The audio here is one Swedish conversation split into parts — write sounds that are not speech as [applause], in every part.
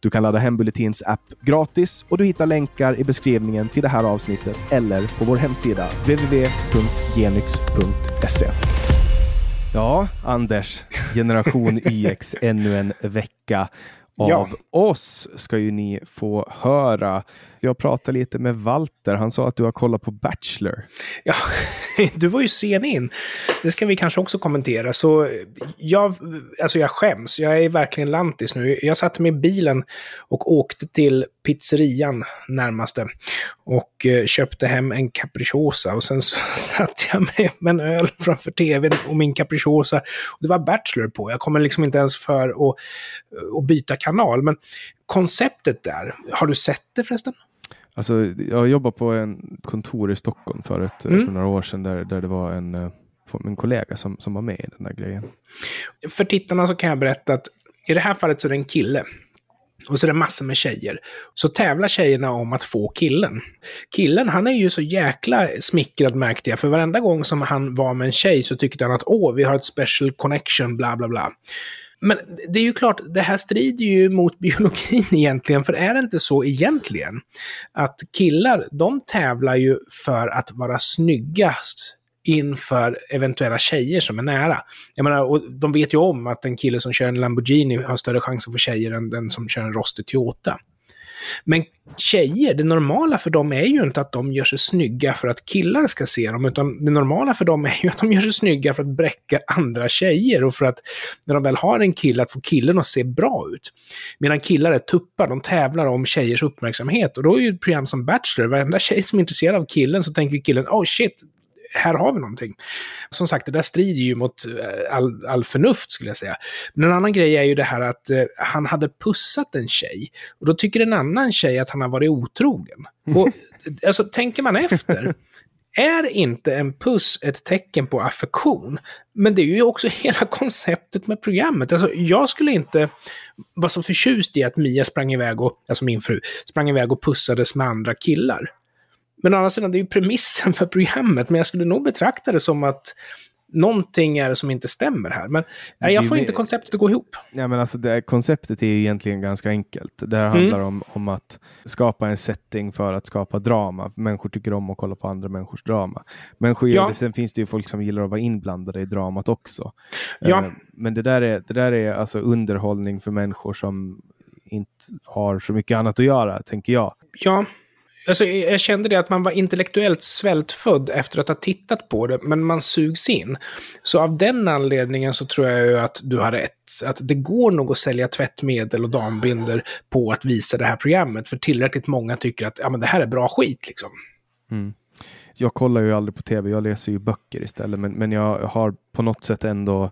Du kan ladda hem Bulletins app gratis och du hittar länkar i beskrivningen till det här avsnittet eller på vår hemsida www.genyx.se. Ja, Anders, Generation [laughs] YX ännu en vecka av ja. oss ska ju ni få höra. Jag pratade lite med Walter. Han sa att du har kollat på Bachelor. Ja, [laughs] du var ju sen in. Det ska vi kanske också kommentera. Så jag, alltså jag skäms. Jag är verkligen lantis nu. Jag satte mig i bilen och åkte till pizzerian närmaste och eh, köpte hem en capricciosa och sen så [laughs] satt jag med, med en öl framför tvn och min capricciosa. Det var Bachelor på. Jag kommer liksom inte ens för att, eh, att byta kanal. Men konceptet där, har du sett det förresten? Alltså, jag jobbade på en kontor i Stockholm förut, mm. för några år sedan, där, där det var en, eh, en kollega som, som var med i den där grejen. För tittarna så kan jag berätta att i det här fallet så är det en kille. Och så är det massor med tjejer. Så tävlar tjejerna om att få killen. Killen, han är ju så jäkla smickrad märkte jag. För varenda gång som han var med en tjej så tyckte han att åh, vi har ett special connection, bla bla bla. Men det är ju klart, det här strider ju mot [laughs] biologin egentligen, för är det inte så egentligen? Att killar, de tävlar ju för att vara snyggast inför eventuella tjejer som är nära. Jag menar, och de vet ju om att en kille som kör en Lamborghini har större chans att få tjejer än den som kör en rostig Toyota. Men tjejer, det normala för dem är ju inte att de gör sig snygga för att killar ska se dem, utan det normala för dem är ju att de gör sig snygga för att bräcka andra tjejer och för att när de väl har en kille, att få killen att se bra ut. Medan killar är tuppar, de tävlar om tjejers uppmärksamhet och då är ju ett program som Bachelor, varenda tjej som är intresserad av killen så tänker killen, oh shit, här har vi någonting. Som sagt, det där strider ju mot eh, all, all förnuft skulle jag säga. Men en annan grej är ju det här att eh, han hade pussat en tjej. Och då tycker en annan tjej att han har varit otrogen. [laughs] Och alltså, tänker man efter, är inte en puss ett tecken på affektion? Men det är ju också [laughs] hela konceptet med programmet. Alltså, jag skulle inte vara så förtjust i att Mia sprang iväg och, alltså min fru, sprang iväg och pussades med andra killar. Men å andra sidan, det är ju premissen för programmet, men jag skulle nog betrakta det som att någonting är det som inte stämmer här. Men nej, jag får inte konceptet att gå ihop. Ja, men alltså det, konceptet är ju egentligen ganska enkelt. Det här mm. handlar om, om att skapa en setting för att skapa drama. Människor tycker om att kolla på andra människors drama. Människor ja. det. Sen finns det ju folk som gillar att vara inblandade i dramat också. Ja. Uh, men det där, är, det där är alltså underhållning för människor som inte har så mycket annat att göra, tänker jag. Ja, Alltså, jag kände det att man var intellektuellt svältfödd efter att ha tittat på det, men man sugs in. Så av den anledningen så tror jag ju att du har rätt. Att det går nog att sälja tvättmedel och dambinder på att visa det här programmet, för tillräckligt många tycker att ja, men det här är bra skit. Liksom. Mm. Jag kollar ju aldrig på tv, jag läser ju böcker istället, men, men jag har på något sätt ändå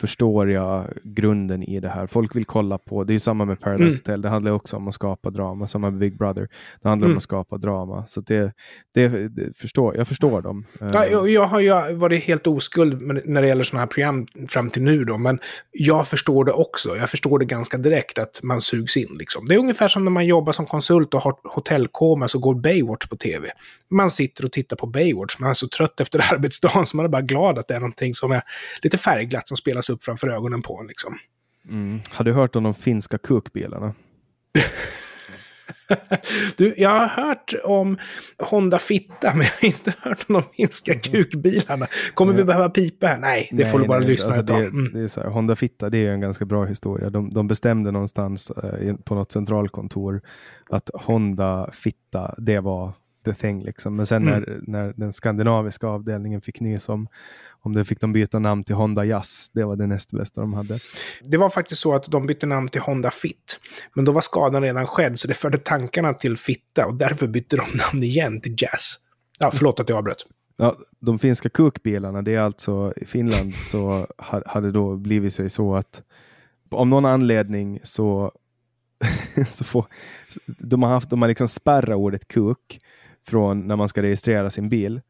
förstår jag grunden i det här. Folk vill kolla på, det är ju samma med Paradise mm. Hotel, det handlar också om att skapa drama, samma med Big Brother. Det handlar mm. om att skapa drama. Så det, det, det, förstår, jag förstår dem. Ja, jag, jag har ju varit helt oskuld när det gäller sådana här program fram till nu då, men jag förstår det också. Jag förstår det ganska direkt att man sugs in. Liksom. Det är ungefär som när man jobbar som konsult och har hotellkoma så går Baywatch på tv. Man sitter och tittar på Baywatch, man är så trött efter [laughs] arbetsdagen så man är bara glad att det är någonting som är lite färgglatt som spelas upp framför ögonen på en. Liksom. Mm. Har du hört om de finska kukbilarna? [laughs] du, jag har hört om Honda Fitta, men jag har inte hört om de finska mm. kukbilarna. Kommer vi behöva pipa här? Nej, det nej, får du bara nej, lyssna alltså det, mm. det är så här, Honda Fitta, det är en ganska bra historia. De, de bestämde någonstans eh, på något centralkontor att Honda Fitta, det var the thing liksom. Men sen mm. när, när den skandinaviska avdelningen fick nys om om det fick de byta namn till Honda Jazz. Det var det näst bästa de hade. Det var faktiskt så att de bytte namn till Honda Fit. Men då var skadan redan skedd så det förde tankarna till Fitta och därför bytte de namn igen till Jazz. Ja, förlåt att jag avbröt. Ja, de finska kukbilarna, det är alltså i Finland så hade då blivit sig så att om någon anledning så, [laughs] så får, de har haft, de har liksom spärrat ordet kuk från när man ska registrera sin bil.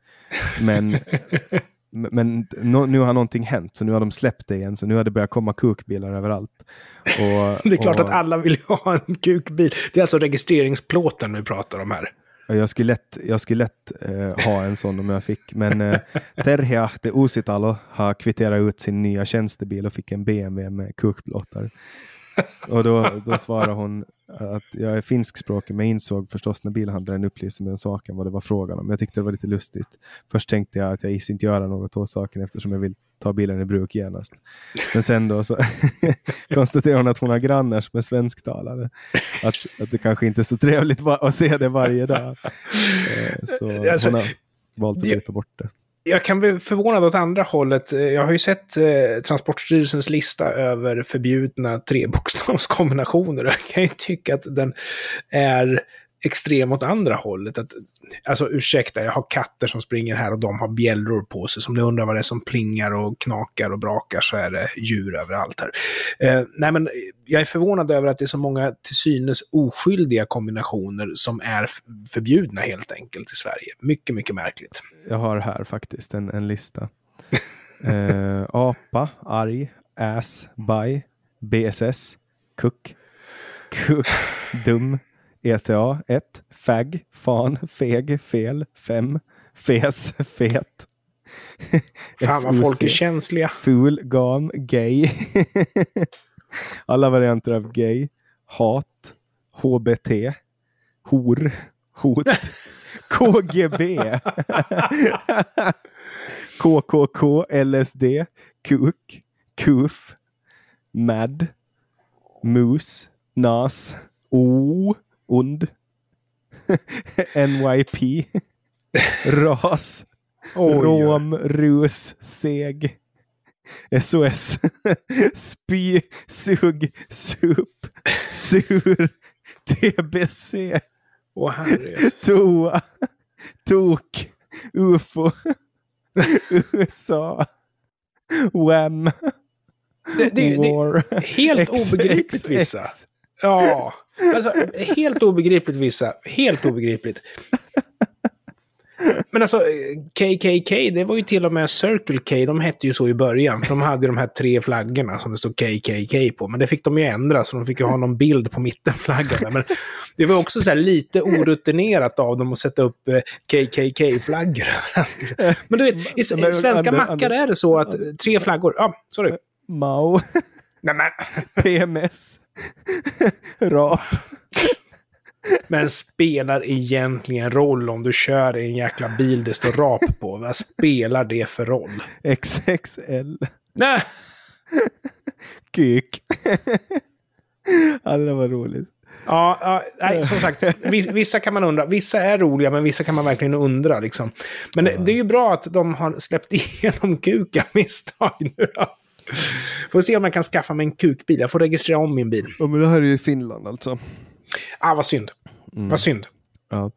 Men [laughs] men nu har någonting hänt, så nu har de släppt det igen, så nu har det börjat komma kukbilar överallt. Och, [laughs] det är klart och, att alla vill ha en kukbil. Det är alltså registreringsplåten vi pratar om här. Jag skulle lätt, jag skulle lätt eh, ha en sån om jag fick, men eh, [laughs] Terhia de Uusitalo har kvitterat ut sin nya tjänstebil och fick en BMW med kukplåtar. Och då, då svarade hon att jag är finskspråkig, men insåg förstås när bilhandlaren upplyste mig om saken vad det var frågan om. Jag tyckte det var lite lustigt. Först tänkte jag att jag gissade inte göra något åt saken eftersom jag vill ta bilen i bruk genast. Men sen då så [laughs] konstaterar hon att hon har grannar som är svensktalare. Att, att det kanske inte är så trevligt att se det varje dag. Eh, så alltså, hon har valt att byta bort det jag kan bli förvånad åt andra hållet. Jag har ju sett eh, Transportstyrelsens lista över förbjudna trebokstavskombinationer. [laughs] Jag kan ju tycka att den är extrem åt andra hållet. Att, alltså ursäkta, jag har katter som springer här och de har bjällror på sig. Som ni undrar vad det är som plingar och knakar och brakar så är det djur överallt här. Eh, nej men jag är förvånad över att det är så många till synes oskyldiga kombinationer som är förbjudna helt enkelt i Sverige. Mycket, mycket märkligt. Jag har här faktiskt en, en lista. [laughs] eh, apa, arg, ass, baj, BSS, kuck, kuck, dum, ETA 1. Fag, fan, feg, fel, 5. Fes, fet. Fan vad folk är känsliga. Ful, gam, gay. Alla varianter av gay. Hat, HBT, hor, hot, [laughs] KGB, KKK, LSD, kuk, kuf, mad, mus, nas, o, ond, [laughs] NYP, ras, Oj. rom, rus, seg, SOS, [laughs] spy, sug, sup, sur, TBC, Åh toa, tok, ufo, USA, [laughs] wham, det, det, War, det helt obegripligt vissa. Ja, alltså helt obegripligt vissa. Helt obegripligt. Men alltså, KKK, det var ju till och med Circle K, de hette ju så i början. De hade de här tre flaggorna som det stod KKK på. Men det fick de ju ändra, så de fick ju ha någon bild på mittenflaggan. Men det var också så lite orutinerat av dem att sätta upp eh, KKK-flaggor. [laughs] Men du vet, i svenska mackar är det så att tre flaggor, ja, sorry. Mao. Nej, PMS. [laughs] [laughs] Rap. Men spelar egentligen roll om du kör i en jäkla bil det står rap på? Vad spelar det för roll? XXL. Nej. [laughs] Kuk. [laughs] ja, det var roligt. Ja, ja nej, som sagt, vissa kan man undra. Vissa är roliga, men vissa kan man verkligen undra. Liksom. Men det, det är ju bra att de har släppt igenom kuka misstag nu då. Får se om jag kan skaffa mig en kukbil. Jag får registrera om min bil. Ja, men det här är ju i Finland alltså. Ah, vad synd. Mm. Vad synd. Ja.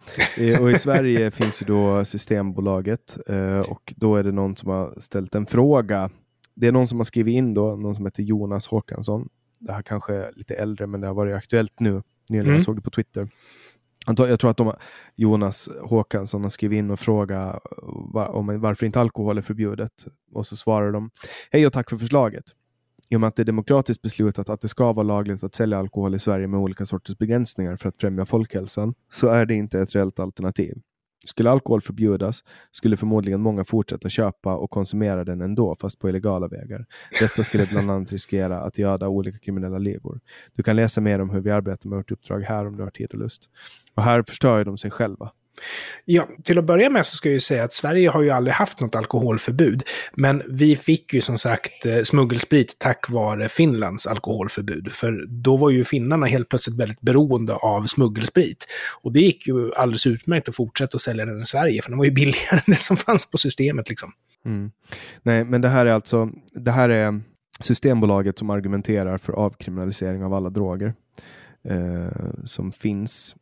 Och i Sverige [laughs] finns ju då Systembolaget eh, och då är det någon som har ställt en fråga. Det är någon som har skrivit in då, någon som heter Jonas Håkansson. Det här kanske är lite äldre, men det har varit aktuellt nu. Nyligen mm. jag såg det på Twitter. Jag tror att de, Jonas Håkansson har skrivit in och frågat eh, om varför inte alkohol är förbjudet. Och så svarar de Hej och tack för förslaget. I och med att det är demokratiskt beslutat att det ska vara lagligt att sälja alkohol i Sverige med olika sorters begränsningar för att främja folkhälsan så är det inte ett reellt alternativ. Skulle alkohol förbjudas skulle förmodligen många fortsätta köpa och konsumera den ändå, fast på illegala vägar. Detta skulle bland annat riskera att göda olika kriminella ligor. Du kan läsa mer om hur vi arbetar med vårt uppdrag här om du har tid och lust. Och här förstör de sig själva. Ja, till att börja med så ska jag ju säga att Sverige har ju aldrig haft något alkoholförbud. Men vi fick ju som sagt eh, smuggelsprit tack vare Finlands alkoholförbud. För då var ju finnarna helt plötsligt väldigt beroende av smuggelsprit. Och det gick ju alldeles utmärkt att fortsätta att sälja den i Sverige, för den var ju [laughs] billigare än det som fanns på systemet liksom. Mm. Nej, men det här är alltså, det här är Systembolaget som argumenterar för avkriminalisering av alla droger eh, som finns.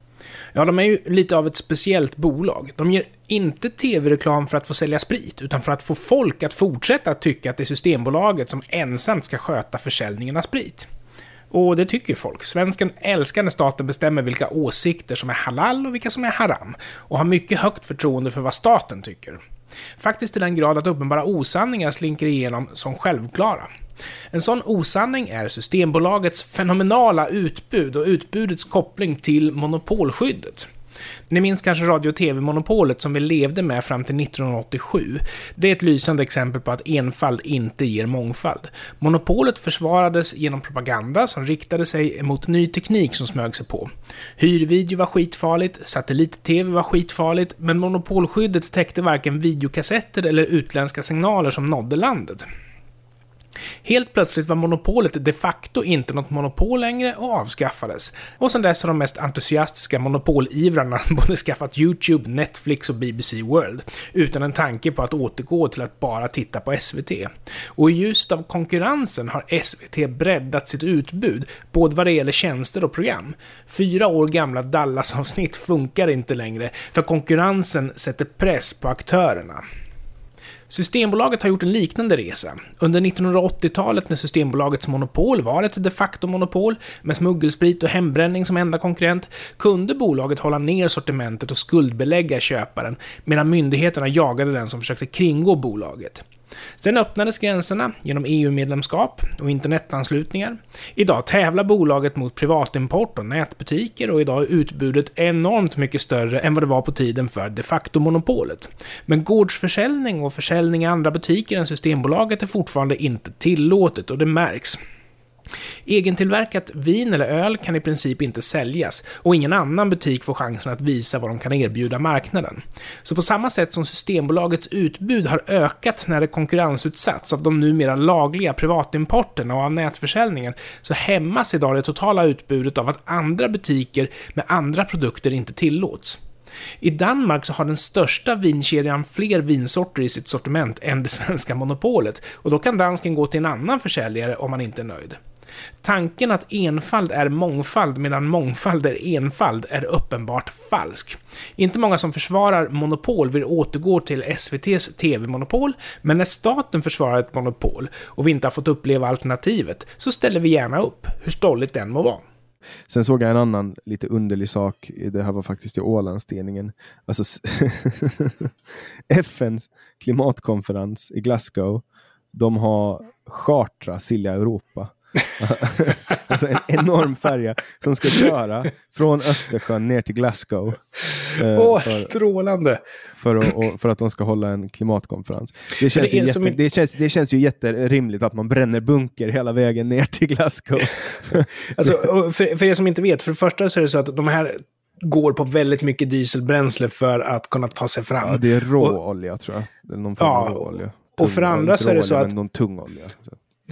Ja, de är ju lite av ett speciellt bolag. De ger inte tv-reklam för att få sälja sprit, utan för att få folk att fortsätta tycka att det är Systembolaget som ensamt ska sköta försäljningen av sprit. Och det tycker ju folk. Svensken älskar när staten bestämmer vilka åsikter som är halal och vilka som är haram. Och har mycket högt förtroende för vad staten tycker. Faktiskt till den grad att uppenbara osanningar slinker igenom som självklara. En sån osanning är Systembolagets fenomenala utbud och utbudets koppling till monopolskyddet. Ni minns kanske radio och tv-monopolet som vi levde med fram till 1987. Det är ett lysande exempel på att enfald inte ger mångfald. Monopolet försvarades genom propaganda som riktade sig mot ny teknik som smög sig på. Hyrvideo var skitfarligt, satellit-tv var skitfarligt, men monopolskyddet täckte varken videokassetter eller utländska signaler som nådde landet. Helt plötsligt var monopolet de facto inte något monopol längre och avskaffades. Och sedan dess har de mest entusiastiska monopolivrarna [laughs] både skaffat YouTube, Netflix och BBC World, utan en tanke på att återgå till att bara titta på SVT. Och i ljuset av konkurrensen har SVT breddat sitt utbud, både vad det gäller tjänster och program. Fyra år gamla Dallas-avsnitt funkar inte längre, för konkurrensen sätter press på aktörerna. Systembolaget har gjort en liknande resa. Under 1980-talet när Systembolagets monopol var ett de facto-monopol, med smuggelsprit och hembränning som enda konkurrent, kunde bolaget hålla ner sortimentet och skuldbelägga köparen, medan myndigheterna jagade den som försökte kringgå bolaget. Sen öppnades gränserna genom EU-medlemskap och internetanslutningar. Idag tävlar bolaget mot privatimport och nätbutiker och idag är utbudet enormt mycket större än vad det var på tiden för de facto-monopolet. Men gårdsförsäljning och försäljning i andra butiker än Systembolaget är fortfarande inte tillåtet och det märks. Egentillverkat vin eller öl kan i princip inte säljas och ingen annan butik får chansen att visa vad de kan erbjuda marknaden. Så på samma sätt som Systembolagets utbud har ökat när det konkurrensutsatts av de numera lagliga privatimporterna och av nätförsäljningen, så hämmas idag det totala utbudet av att andra butiker med andra produkter inte tillåts. I Danmark så har den största vinkedjan fler vinsorter i sitt sortiment än det svenska monopolet, och då kan dansken gå till en annan försäljare om man inte är nöjd. Tanken att enfald är mångfald medan mångfald är enfald är uppenbart falsk. Inte många som försvarar monopol vill återgå till SVTs TV-monopol, men när staten försvarar ett monopol och vi inte har fått uppleva alternativet så ställer vi gärna upp, hur stolligt den må vara. Sen såg jag en annan lite underlig sak. Det här var faktiskt i Ålandstidningen. Alltså [laughs] FNs klimatkonferens i Glasgow. De har chartrat Silja Europa [laughs] alltså en enorm färja som ska köra från Östersjön ner till Glasgow. Eh, Åh, för, strålande! För, att, för att de ska hålla en klimatkonferens. Det känns, det, jätte, som... det, känns, det känns ju jätterimligt att man bränner bunker hela vägen ner till Glasgow. [laughs] alltså, för, för er som inte vet, för det första så är det så att de här går på väldigt mycket dieselbränsle för att kunna ta sig fram. Ja, det är råolja tror jag. Någon form ja, råolja. Och för andra så är det så att... Någon tung olja. Så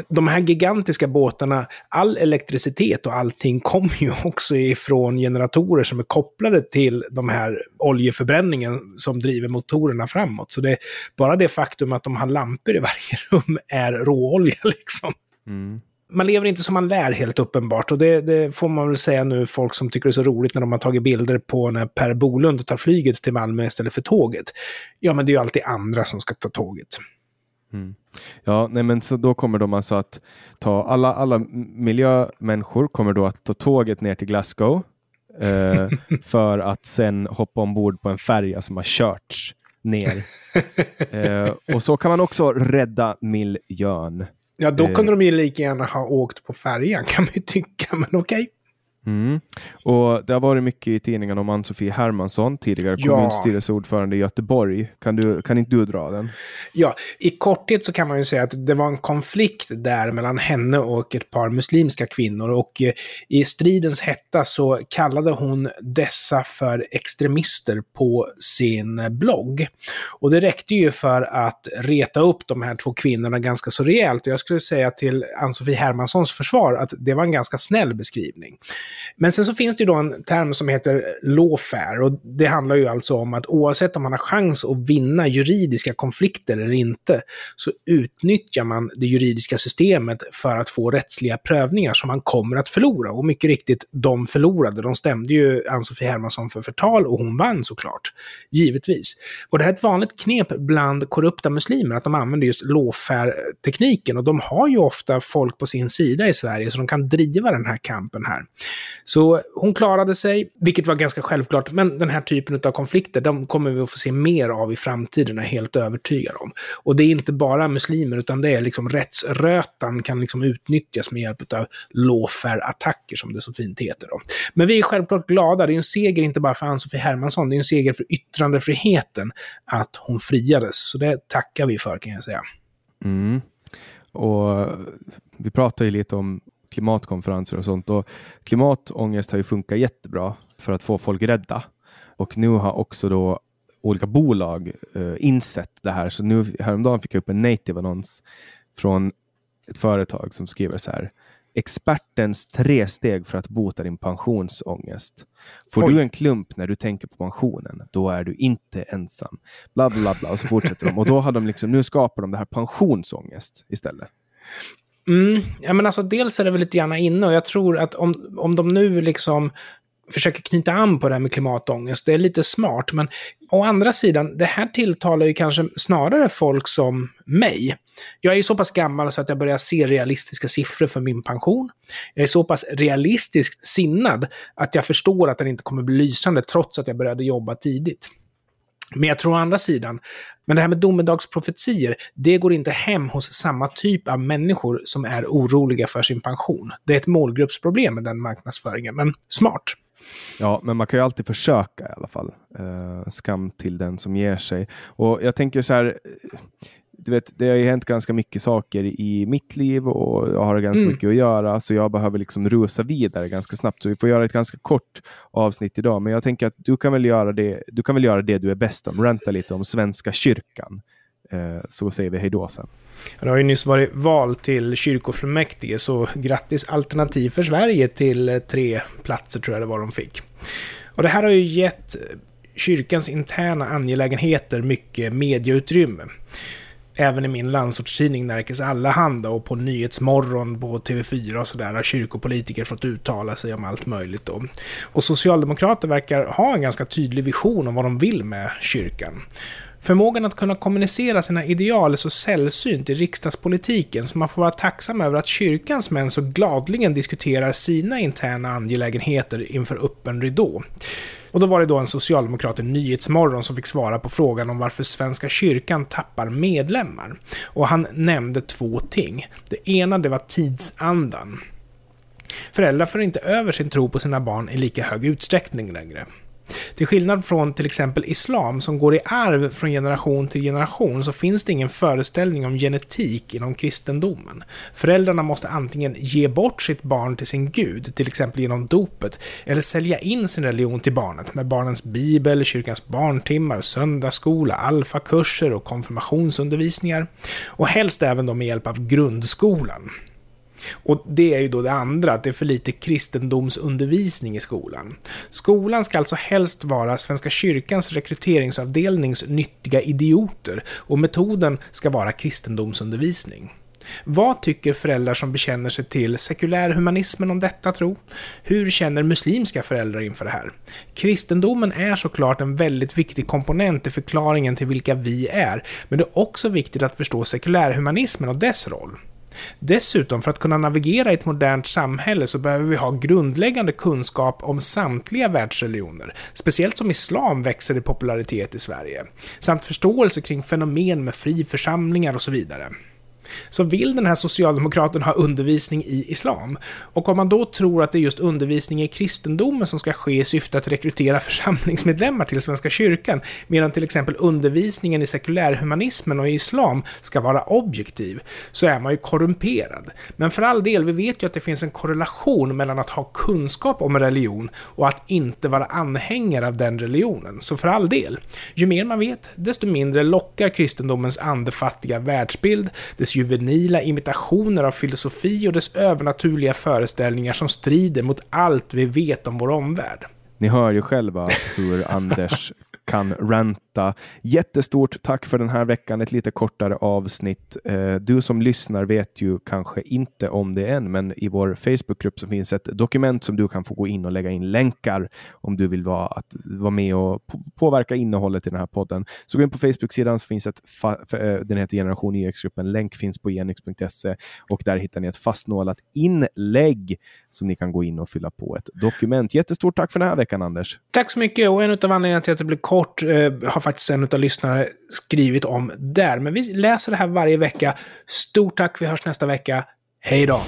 de här gigantiska båtarna, all elektricitet och allting kommer ju också ifrån generatorer som är kopplade till de här oljeförbränningen som driver motorerna framåt. Så det är bara det faktum att de har lampor i varje [laughs] rum är råolja liksom. Mm. Man lever inte som man lär helt uppenbart och det, det, får man väl säga nu folk som tycker det är så roligt när de har tagit bilder på när Per Bolund tar flyget till Malmö istället för tåget. Ja, men det är ju alltid andra som ska ta tåget. Mm. Ja, nej, men så då kommer de alltså att ta alla, alla miljömänniskor kommer då att ta tåget ner till Glasgow eh, [laughs] för att sen hoppa ombord på en färja som har körts ner. [laughs] eh, och så kan man också rädda miljön. Ja, då kunde eh. de ju lika gärna ha åkt på färjan kan man ju tycka, men okej. Mm. Och Det har varit mycket i tidningen om Ann-Sofie Hermansson, tidigare ja. kommunstyrelseordförande i Göteborg. Kan, du, kan inte du dra den? Ja, i korthet så kan man ju säga att det var en konflikt där mellan henne och ett par muslimska kvinnor. Och eh, i stridens hetta så kallade hon dessa för extremister på sin blogg. Och det räckte ju för att reta upp de här två kvinnorna ganska så rejält. Och jag skulle säga till Ann-Sofie Hermanssons försvar att det var en ganska snäll beskrivning. Men sen så finns det ju då en term som heter lawfare och det handlar ju alltså om att oavsett om man har chans att vinna juridiska konflikter eller inte så utnyttjar man det juridiska systemet för att få rättsliga prövningar som man kommer att förlora. Och mycket riktigt, de förlorade. De stämde ju Ann-Sofie Hermansson för förtal och hon vann såklart. Givetvis. Och det här är ett vanligt knep bland korrupta muslimer, att de använder just lawfare-tekniken. Och de har ju ofta folk på sin sida i Sverige, så de kan driva den här kampen här. Så hon klarade sig, vilket var ganska självklart, men den här typen av konflikter, de kommer vi att få se mer av i framtiden, är jag helt övertygad om. Och det är inte bara muslimer, utan det är liksom rättsrötan kan liksom utnyttjas med hjälp av lawfare-attacker, som det så fint heter. Då. Men vi är självklart glada, det är en seger inte bara för Ann-Sofie Hermansson, det är en seger för yttrandefriheten att hon friades. Så det tackar vi för, kan jag säga. Mm. Och vi pratar ju lite om klimatkonferenser och sånt och klimatångest har ju funkat jättebra för att få folk rädda. Och nu har också då olika bolag uh, insett det här. Så nu häromdagen fick jag upp en native-annons från ett företag som skriver så här. Expertens tre steg för att bota din pensionsångest. Får Oj. du en klump när du tänker på pensionen, då är du inte ensam. Bla, bla, bla. Och så fortsätter de. Och då har de liksom, nu skapar de det här pensionsångest istället. Mm, ja, men alltså, dels är det väl lite grann inne och jag tror att om, om de nu liksom försöker knyta an på det här med klimatångest, det är lite smart. Men å andra sidan, det här tilltalar ju kanske snarare folk som mig. Jag är ju så pass gammal så att jag börjar se realistiska siffror för min pension. Jag är så pass realistiskt sinnad att jag förstår att den inte kommer bli lysande trots att jag började jobba tidigt. Men jag tror å andra sidan, men det här med domedagsprofetier, det går inte hem hos samma typ av människor som är oroliga för sin pension. Det är ett målgruppsproblem med den marknadsföringen, men smart. Ja, men man kan ju alltid försöka i alla fall. Uh, skam till den som ger sig. Och jag tänker så här, du vet, det har ju hänt ganska mycket saker i mitt liv och jag har ganska mm. mycket att göra, så jag behöver liksom rusa vidare ganska snabbt. Så vi får göra ett ganska kort avsnitt idag, men jag tänker att du kan väl göra det du, kan väl göra det du är bäst om, ranta lite om Svenska kyrkan. Uh, så säger vi hej då sen. Det har ju nyss varit val till kyrkofullmäktige, så grattis Alternativ för Sverige till eh, tre platser tror jag det var de fick. Och det här har ju gett kyrkans interna angelägenheter mycket medieutrymme. Även i min landsortstidning Närkes Allehanda och på Nyhetsmorgon på TV4 och sådär har kyrkopolitiker fått uttala sig om allt möjligt. Då. Och socialdemokrater verkar ha en ganska tydlig vision om vad de vill med kyrkan. Förmågan att kunna kommunicera sina ideal är så sällsynt i riksdagspolitiken så man får vara tacksam över att kyrkans män så gladligen diskuterar sina interna angelägenheter inför öppen ridå. Och då var det då en socialdemokrat i Nyhetsmorgon som fick svara på frågan om varför Svenska kyrkan tappar medlemmar. Och han nämnde två ting. Det ena det var tidsandan. Föräldrar för inte över sin tro på sina barn i lika hög utsträckning längre. Till skillnad från till exempel islam som går i arv från generation till generation så finns det ingen föreställning om genetik inom kristendomen. Föräldrarna måste antingen ge bort sitt barn till sin gud, till exempel genom dopet, eller sälja in sin religion till barnet med barnens bibel, kyrkans barntimmar, söndagsskola, alfakurser och konfirmationsundervisningar. Och helst även då med hjälp av grundskolan. Och det är ju då det andra, att det är för lite kristendomsundervisning i skolan. Skolan ska alltså helst vara Svenska kyrkans rekryteringsavdelnings nyttiga idioter och metoden ska vara kristendomsundervisning. Vad tycker föräldrar som bekänner sig till sekulärhumanismen om detta tro? Hur känner muslimska föräldrar inför det här? Kristendomen är såklart en väldigt viktig komponent i förklaringen till vilka vi är, men det är också viktigt att förstå sekulärhumanismen och dess roll. Dessutom, för att kunna navigera i ett modernt samhälle så behöver vi ha grundläggande kunskap om samtliga världsreligioner, speciellt som islam växer i popularitet i Sverige, samt förståelse kring fenomen med fri församlingar och så vidare så vill den här socialdemokraten ha undervisning i islam. Och om man då tror att det är just undervisning i kristendomen som ska ske i syfte att rekrytera [laughs] församlingsmedlemmar till Svenska kyrkan, medan till exempel undervisningen i sekulärhumanismen och i islam ska vara objektiv, så är man ju korrumperad. Men för all del, vi vet ju att det finns en korrelation mellan att ha kunskap om religion och att inte vara anhängare av den religionen. Så för all del, ju mer man vet, desto mindre lockar kristendomens andefattiga världsbild, dess juvenila imitationer av filosofi och dess övernaturliga föreställningar som strider mot allt vi vet om vår omvärld. Ni hör ju själva hur Anders kan ranta detta. Jättestort tack för den här veckan, ett lite kortare avsnitt. Eh, du som lyssnar vet ju kanske inte om det än, men i vår Facebookgrupp så finns ett dokument som du kan få gå in och lägga in länkar om du vill vara, att, vara med och påverka innehållet i den här podden. Så gå in på Facebook-sidan så finns ett, eh, den heter Generation YX-gruppen, länk finns på genyx.se och där hittar ni ett fastnålat inlägg som ni kan gå in och fylla på ett dokument. Jättestort tack för den här veckan, Anders. Tack så mycket. Och en av anledningarna till att det blir kort eh, har faktiskt en av lyssnarna skrivit om där. Men vi läser det här varje vecka. Stort tack. Vi hörs nästa vecka. Hej då!